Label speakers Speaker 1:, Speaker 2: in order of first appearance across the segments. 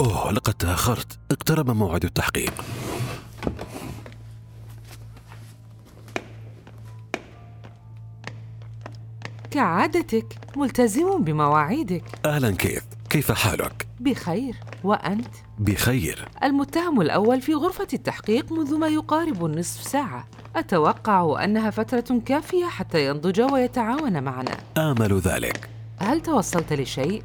Speaker 1: أوه لقد تأخرت. اقترب موعد التحقيق.
Speaker 2: كعادتك ملتزم بمواعيدك.
Speaker 1: أهلا كيث كيف حالك؟
Speaker 2: بخير. وأنت؟
Speaker 1: بخير.
Speaker 2: المتهم الأول في غرفة التحقيق منذ ما يقارب النصف ساعة. أتوقع أنها فترة كافية حتى ينضج ويتعاون معنا.
Speaker 1: آمل ذلك.
Speaker 2: هل توصلت لشيء؟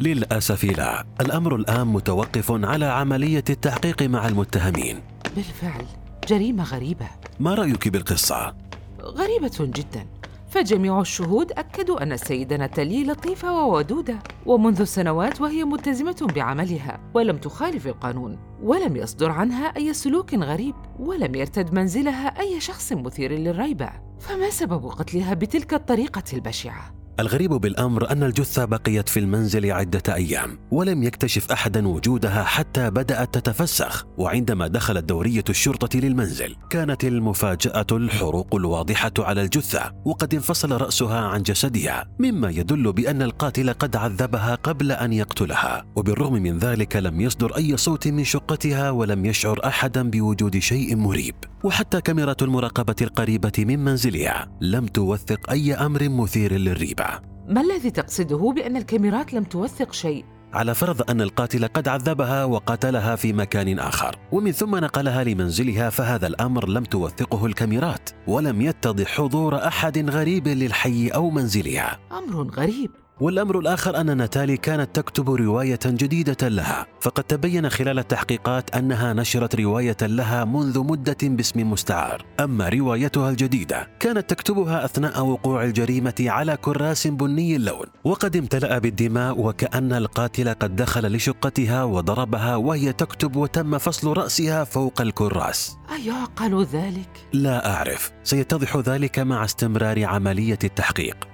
Speaker 1: للأسف لا. الأمر الآن متوقف على عملية التحقيق مع المتهمين.
Speaker 2: بالفعل جريمة غريبة.
Speaker 1: ما رأيك بالقصة؟
Speaker 2: غريبة جدا. فجميع الشهود أكدوا أن السيدة ناتالي لطيفة وودودة ومنذ سنوات وهي ملتزمة بعملها ولم تخالف القانون ولم يصدر عنها أي سلوك غريب ولم يرتد منزلها أي شخص مثير للريبة. فما سبب قتلها بتلك الطريقة البشعة؟
Speaker 1: الغريب بالأمر أن الجثة بقيت في المنزل عدة أيام ولم يكتشف احدا وجودها حتى بدأت تتفسخ وعندما دخلت دورية الشرطة للمنزل كانت المفاجأة الحروق الواضحة على الجثة وقد انفصل رأسها عن جسدها مما يدل بأن القاتل قد عذبها قبل أن يقتلها وبالرغم من ذلك لم يصدر أي صوت من شقتها ولم يشعر احدا بوجود شيء مريب. وحتى كاميرا المراقبة القريبة من منزلها لم توثق أي أمر مثير للريبة.
Speaker 2: ما الذي تقصده بأن الكاميرات لم توثق شيء؟
Speaker 1: على فرض أن القاتل قد عذبها وقتلها في مكان آخر ومن ثم نقلها لمنزلها فهذا الأمر لم توثقه الكاميرات ولم يتضح حضور أحد غريب للحي أو منزلها
Speaker 2: أمر غريب
Speaker 1: والأمر الآخر أن ناتالي كانت تكتب رواية جديدة لها فقد تبين خلال التحقيقات أنها نشرت رواية لها منذ مدة باسم مستعار. أما روايتها الجديدة كانت تكتبها أثناء وقوع الجريمة على كراس بني اللون وقد امتلأ بالدماء وكأن القاتل قد دخل لشقتها وضربها وهي تكتب وتم فصل رأسها فوق الكراس.
Speaker 2: أيعقل ذلك؟
Speaker 1: لا أعرف. سيتضح ذلك مع استمرار عملية التحقيق.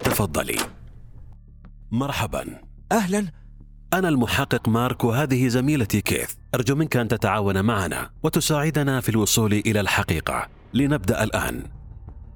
Speaker 1: تفضلي. مرحبا.
Speaker 3: أهلا.
Speaker 1: أنا المحقق مارك وهذه زميلتي كيث. أرجو منك أن تتعاون معنا وتساعدنا في الوصول إلى الحقيقة. لنبدأ الآن.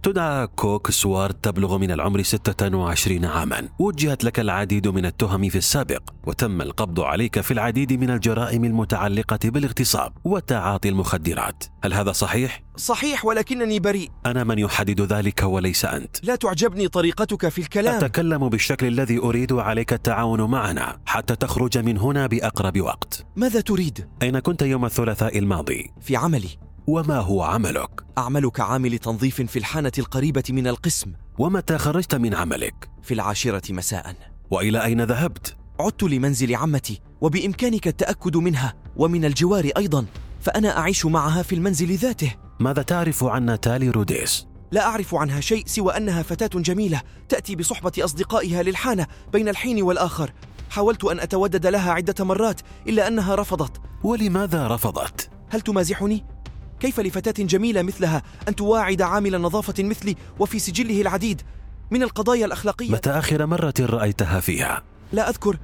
Speaker 1: تدعى كوك سوارد تبلغ من العمر 26 عاما. وجهت لك العديد من التهم في السابق وتم القبض عليك في العديد من الجرائم المتعلقة بالاغتصاب وتعاطي المخدرات. هل هذا صحيح؟
Speaker 3: صحيح ولكنني بريء.
Speaker 1: أنا من يحدد ذلك وليس أنت.
Speaker 3: لا تعجبني طريقتك في الكلام.
Speaker 1: أتكلم بالشكل الذي أريد عليك التعاون معنا حتى تخرج من هنا بأقرب وقت.
Speaker 3: ماذا تريد؟
Speaker 1: أين كنت يوم الثلاثاء الماضي؟
Speaker 3: في عملي.
Speaker 1: وما هو عملك؟
Speaker 3: أعمل كعامل تنظيف في الحانة القريبة من القسم
Speaker 1: ومتى خرجت من عملك؟
Speaker 3: في العاشرة مساء
Speaker 1: وإلى أين ذهبت؟
Speaker 3: عدت لمنزل عمتي وبإمكانك التأكد منها ومن الجوار أيضا فأنا أعيش معها في المنزل ذاته
Speaker 1: ماذا تعرف عن ناتالي روديس؟
Speaker 3: لا أعرف عنها شيء سوى أنها فتاة جميلة تأتي بصحبة أصدقائها للحانة بين الحين والآخر حاولت أن أتودد لها عدة مرات إلا أنها رفضت
Speaker 1: ولماذا رفضت؟
Speaker 3: هل تمازحني؟ كيف لفتاة جميلة مثلها أن تواعد عامل نظافة مثلي وفي سجله العديد من القضايا الأخلاقية
Speaker 1: متى آخر مرة رأيتها فيها؟
Speaker 3: لا أذكر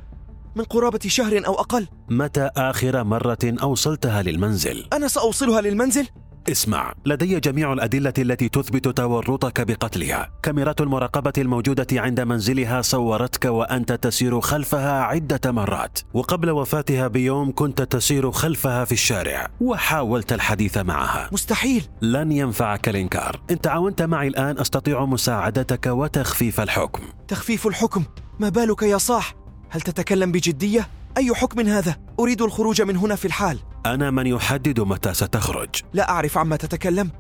Speaker 3: من قرابة شهر أو أقل
Speaker 1: متى آخر مرة أوصلتها للمنزل؟
Speaker 3: أنا سأوصلها للمنزل؟
Speaker 1: اسمع. لدي جميع الأدلة التي تثبت تورطك بقتلها. كاميرات المراقبة الموجودة عند منزلها صورتك وأنت تسير خلفها عدة مرات. وقبل وفاتها بيوم كنت تسير خلفها في الشارع وحاولت الحديث معها.
Speaker 3: مستحيل.
Speaker 1: لن ينفعك الإنكار. إن تعاونت معي الآن أستطيع مساعدتك وتخفيف الحكم.
Speaker 3: تخفيف الحكم؟ ما بالك يا صاح؟ هل تتكلم بجدية؟ أي حكم هذا؟ أريد الخروج من هنا في الحال.
Speaker 1: أنا من يحدد متى ستخرج.
Speaker 3: لا أعرف عما تتكلم.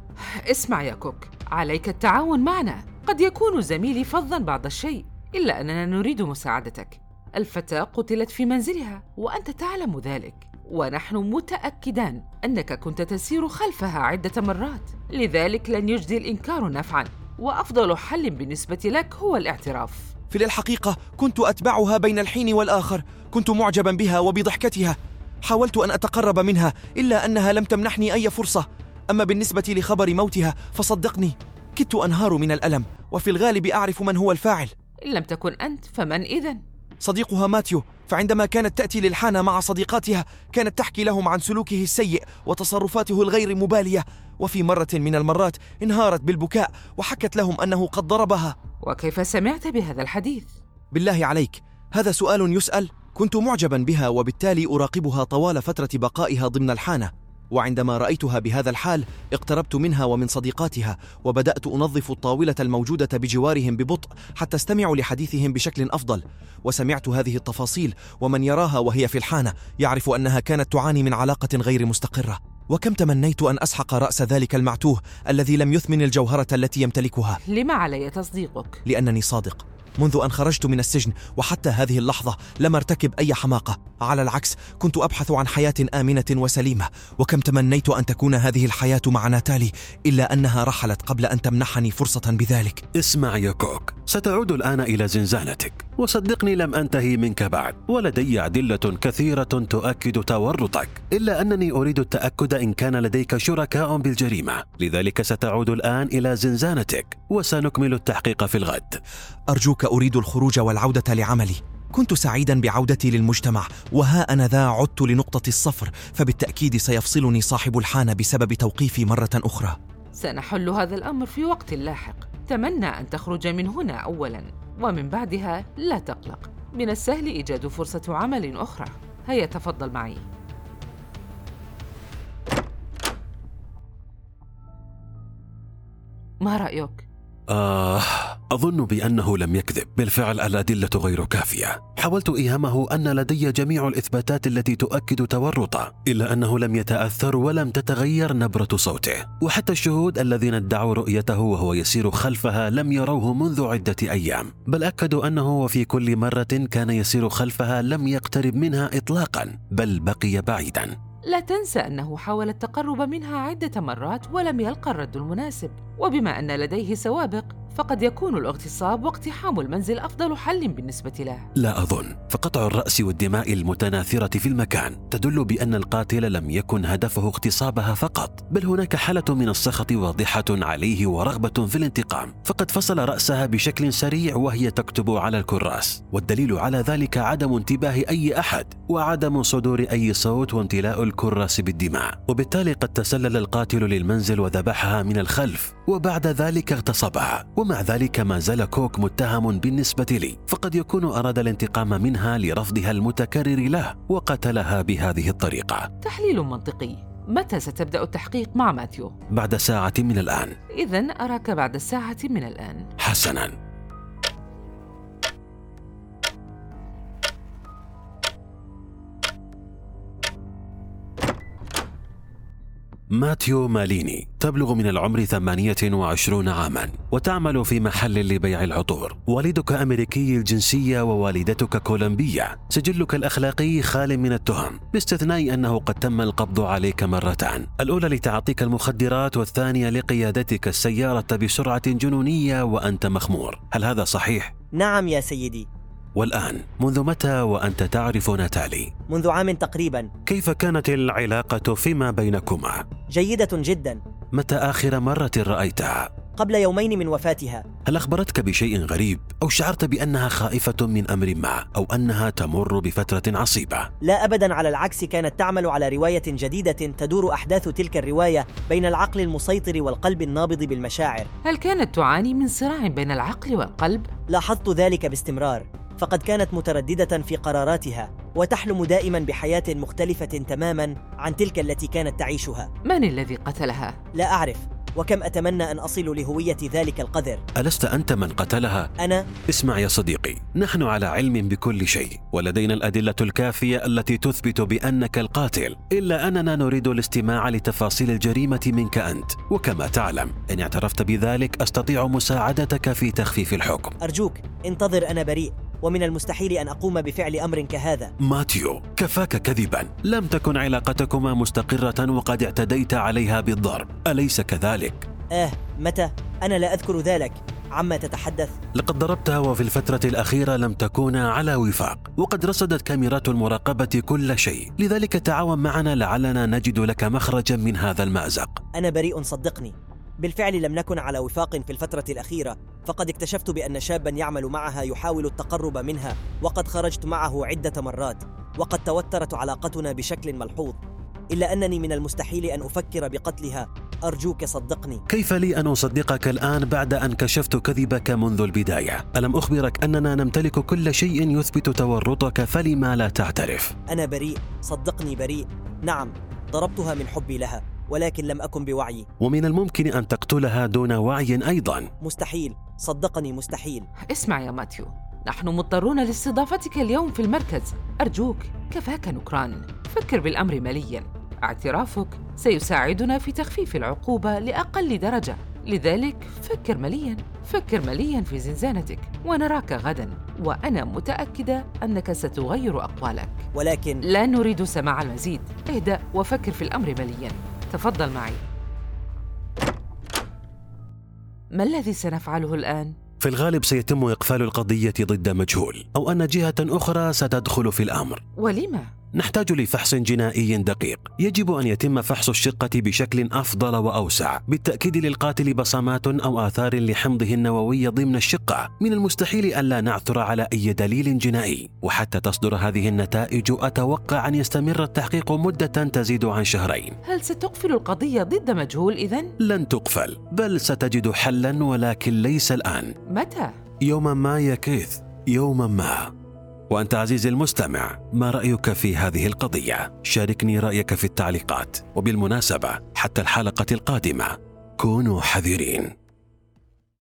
Speaker 2: اسمع يا كوك عليك التعاون معنا. قد يكون زميلي فظا بعض الشيء إلا أننا نريد مساعدتك. الفتاة قتلت في منزلها وأنت تعلم ذلك. ونحن متأكدان أنك كنت تسير خلفها عدة مرات. لذلك لن يجدي الإنكار نفعا. وأفضل حل بالنسبة لك هو الاعتراف.
Speaker 3: في الحقيقة كنت أتبعها بين الحين والآخر. كنت معجبا بها وبضحكتها. حاولت أن أتقرب منها إلا أنها لم تمنحني أي فرصة. أما بالنسبة لخبر موتها فصدقني كدت أنهار من الألم. وفي الغالب أعرف من هو الفاعل.
Speaker 2: إن لم تكن أنت فمن إذن؟
Speaker 3: صديقها ماتيو فعندما كانت تأتي للحانة مع صديقاتها كانت تحكي لهم عن سلوكه السيء وتصرفاته الغير مبالية. وفي مرة من المرات انهارت بالبكاء وحكت لهم أنه قد ضربها.
Speaker 2: وكيف سمعت بهذا الحديث؟
Speaker 3: بالله عليك هذا سؤال يسأل؟ كنت معجبا بها وبالتالي أراقبها طوال فترة بقائها ضمن الحانة. وعندما رأيتها بهذا الحال اقتربت منها ومن صديقاتها وبدأت أنظف الطاولة الموجودة بجوارهم ببطء حتى استمع لحديثهم بشكل أفضل. وسمعت هذه التفاصيل ومن يراها وهي في الحانة يعرف أنها كانت تعاني من علاقة غير مستقرة. وكم تمنيت أن أسحق رأس ذلك المعتوه الذي لم يثمن الجوهرة التي يمتلكها؟
Speaker 2: لما علي تصديقك؟
Speaker 3: لأنني صادق. منذ أن خرجت من السجن وحتى هذه اللحظة لم أرتكب أي حماقة. على العكس كنت أبحث عن حياة آمنة وسليمة. وكم تمنيت أن تكون هذه الحياة مع ناتالي إلا أنها رحلت قبل أن تمنحني فرصة بذلك.
Speaker 1: اسمع يا كوك ستعود الآن إلى زنزانتك. وصدقني لم أنتهي منك بعد ولدي أدلة كثيرة تؤكد تورطك إلا أنني أريد التأكد إن كان لديك شركاء بالجريمة لذلك ستعود الآن إلى زنزانتك وسنكمل التحقيق في الغد.
Speaker 3: أرجوك أريد الخروج والعودة لعملي. كنت سعيدا بعودتي للمجتمع وها أنا ذا عدت لنقطة الصفر فبالتأكيد سيفصلني صاحب الحانة بسبب توقيفي مرة أخرى.
Speaker 2: سنحل هذا الأمر في وقت لاحق. تمنى أن تخرج من هنا أولا. ومن بعدها لا تقلق. من السهل إيجاد فرصة عمل أخرى. هيا تفضل معي. ما رأيك؟
Speaker 1: آه أظن بأنه لم يكذب. بالفعل الأدلة غير كافية. حاولت إيهامه أن لدي جميع الإثباتات التي تؤكد تورطه إلا أنه لم يتأثر ولم تتغير نبرة صوته. وحتى الشهود الذين ادعوا رؤيته وهو يسير خلفها لم يروه منذ عدة أيام. بل أكدوا أنه وفي كل مرة كان يسير خلفها لم يقترب منها إطلاقا بل بقي بعيدا.
Speaker 2: لا تنسى أنه حاول التقرب منها عدة مرات ولم يلقى الرد المناسب. وبما أن لديه سوابق فقد يكون الاغتصاب واقتحام المنزل أفضل حل بالنسبة له.
Speaker 1: لا أظن. فقطع الرأس والدماء المتناثرة في المكان. تدل بأن القاتل لم يكن هدفه اغتصابها فقط. بل هناك حالة من السخط واضحة عليه ورغبة في الانتقام. فقد فصل رأسها بشكل سريع وهي تكتب على الكراس. والدليل على ذلك عدم انتباه أي أحد. وعدم صدور أي صوت وامتلاء الكراس بالدماء. وبالتالي قد تسلل القاتل للمنزل وذبحها من الخلف. وبعد ذلك اغتصبها. ومع ذلك ما زال كوك متهم بالنسبة لي فقد يكون أراد الانتقام منها لرفضها المتكرر له وقتلها بهذه الطريقة.
Speaker 2: تحليل منطقي. متى ستبدأ التحقيق مع ماثيو؟
Speaker 1: بعد ساعة من الآن.
Speaker 2: إذا أراك بعد ساعة من الآن.
Speaker 1: حسنا. ماتيو ماليني تبلغ من العمر 28 عاما وتعمل في محل لبيع العطور. والدك أمريكي الجنسية ووالدتك كولومبية. سجلك الأخلاقي خال من التهم باستثناء أنه قد تم القبض عليك مرتان. الأولى لتعاطيك المخدرات والثانية لقيادتك السيارة بسرعة جنونية وأنت مخمور. هل هذا صحيح؟
Speaker 4: نعم يا سيدي.
Speaker 1: والآن منذ متى وأنت تعرف ناتالي؟
Speaker 4: منذ عام تقريبا
Speaker 1: كيف كانت العلاقة فيما بينكما؟
Speaker 4: جيدة جدا
Speaker 1: متى آخر مرة رأيتها؟
Speaker 4: قبل يومين من وفاتها
Speaker 1: هل أخبرتك بشيء غريب أو شعرت بأنها خائفة من أمر ما أو أنها تمر بفترة عصيبة؟
Speaker 4: لا أبدا على العكس كانت تعمل على رواية جديدة تدور أحداث تلك الرواية بين العقل المسيطر والقلب النابض بالمشاعر
Speaker 2: هل كانت تعاني من صراع بين العقل والقلب؟
Speaker 4: لاحظت ذلك باستمرار فقد كانت مترددة في قراراتها وتحلم دائما بحياة مختلفة تماما عن تلك التي كانت تعيشها.
Speaker 2: من الذي قتلها؟
Speaker 4: لا أعرف. وكم أتمنى أن أصل لهوية ذلك القذر
Speaker 1: ألست أنت من قتلها؟
Speaker 4: أنا.
Speaker 1: اسمع يا صديقي نحن على علم بكل شيء ولدينا الأدلة الكافية التي تثبت بأنك القاتل. إلا أننا نريد الاستماع لتفاصيل الجريمة منك أنت. وكما تعلم إن اعترفت بذلك أستطيع مساعدتك في تخفيف الحكم.
Speaker 4: أرجوك انتظر أنا بريء. ومن المستحيل أن أقوم بفعل أمر كهذا.
Speaker 1: ماتيو كفاك كذبا. لم تكن علاقتكما مستقرة وقد اعتديت عليها بالضرب. أليس كذلك؟
Speaker 4: آه متى؟ أنا لا أذكر ذلك. عما تتحدث؟
Speaker 1: لقد ضربتها وفي الفترة الأخيرة لم تكونا على وفاق. وقد رصدت كاميرات المراقبة كل شيء. لذلك تعاون معنا لعلنا نجد لك مخرجا من هذا المأزق.
Speaker 4: أنا بريء صدقني. بالفعل لم نكن على وفاق في الفترة الأخيرة. فقد اكتشفت بأن شابا يعمل معها يحاول التقرب منها وقد خرجت معه عدة مرات وقد توترت علاقتنا بشكل ملحوظ. إلا أنني من المستحيل أن أفكر بقتلها. أرجوك صدقني.
Speaker 1: كيف لي أن أصدقك الآن بعد أن كشفت كذبك منذ البداية؟ ألم أخبرك أننا نمتلك كل شيء يثبت تورطك فلما لا تعترف؟
Speaker 4: أنا بريء. صدقني بريء. نعم ضربتها من حبي لها ولكن لم أكن بوعي.
Speaker 1: ومن الممكن أن تقتلها دون وعي أيضا.
Speaker 4: مستحيل. صدقني مستحيل.
Speaker 2: اسمع يا ماتيو نحن مضطرون لاستضافتك اليوم في المركز. أرجوك كفاك نكران. فكر بالأمر مليا. اعترافك سيساعدنا في تخفيف العقوبة لأقل درجة. لذلك فكر مليا. فكر مليا في زنزانتك ونراك غدا. وأنا متأكدة أنك ستغير أقوالك.
Speaker 4: ولكن
Speaker 2: لا نريد سماع المزيد. اهدأ وفكر في الأمر مليا. تفضل معي. ما الذي سنفعله الآن؟
Speaker 1: في الغالب سيتم إقفال القضية ضد مجهول أو أن جهة أخرى ستدخل في الأمر
Speaker 2: ولما؟
Speaker 1: نحتاج لفحص جنائي دقيق. يجب أن يتم فحص الشقة بشكل أفضل وأوسع بالتأكيد للقاتل بصمات أو آثار لحمضه النووي ضمن الشقة. من المستحيل الا نعثر على أي دليل جنائي وحتى تصدر هذه النتائج أتوقع أن يستمر التحقيق مدة تزيد عن شهرين.
Speaker 2: هل ستقفل القضية ضد مجهول إذن؟
Speaker 1: لن تقفل بل ستجد حلا ولكن ليس الآن.
Speaker 2: متى؟
Speaker 1: يوما ما يا كيث يوما ما. وأنت عزيزي المستمع ما رأيك في هذه القضية؟ شاركني رأيك في التعليقات وبالمناسبة حتى الحلقة القادمة. كونوا حذرين.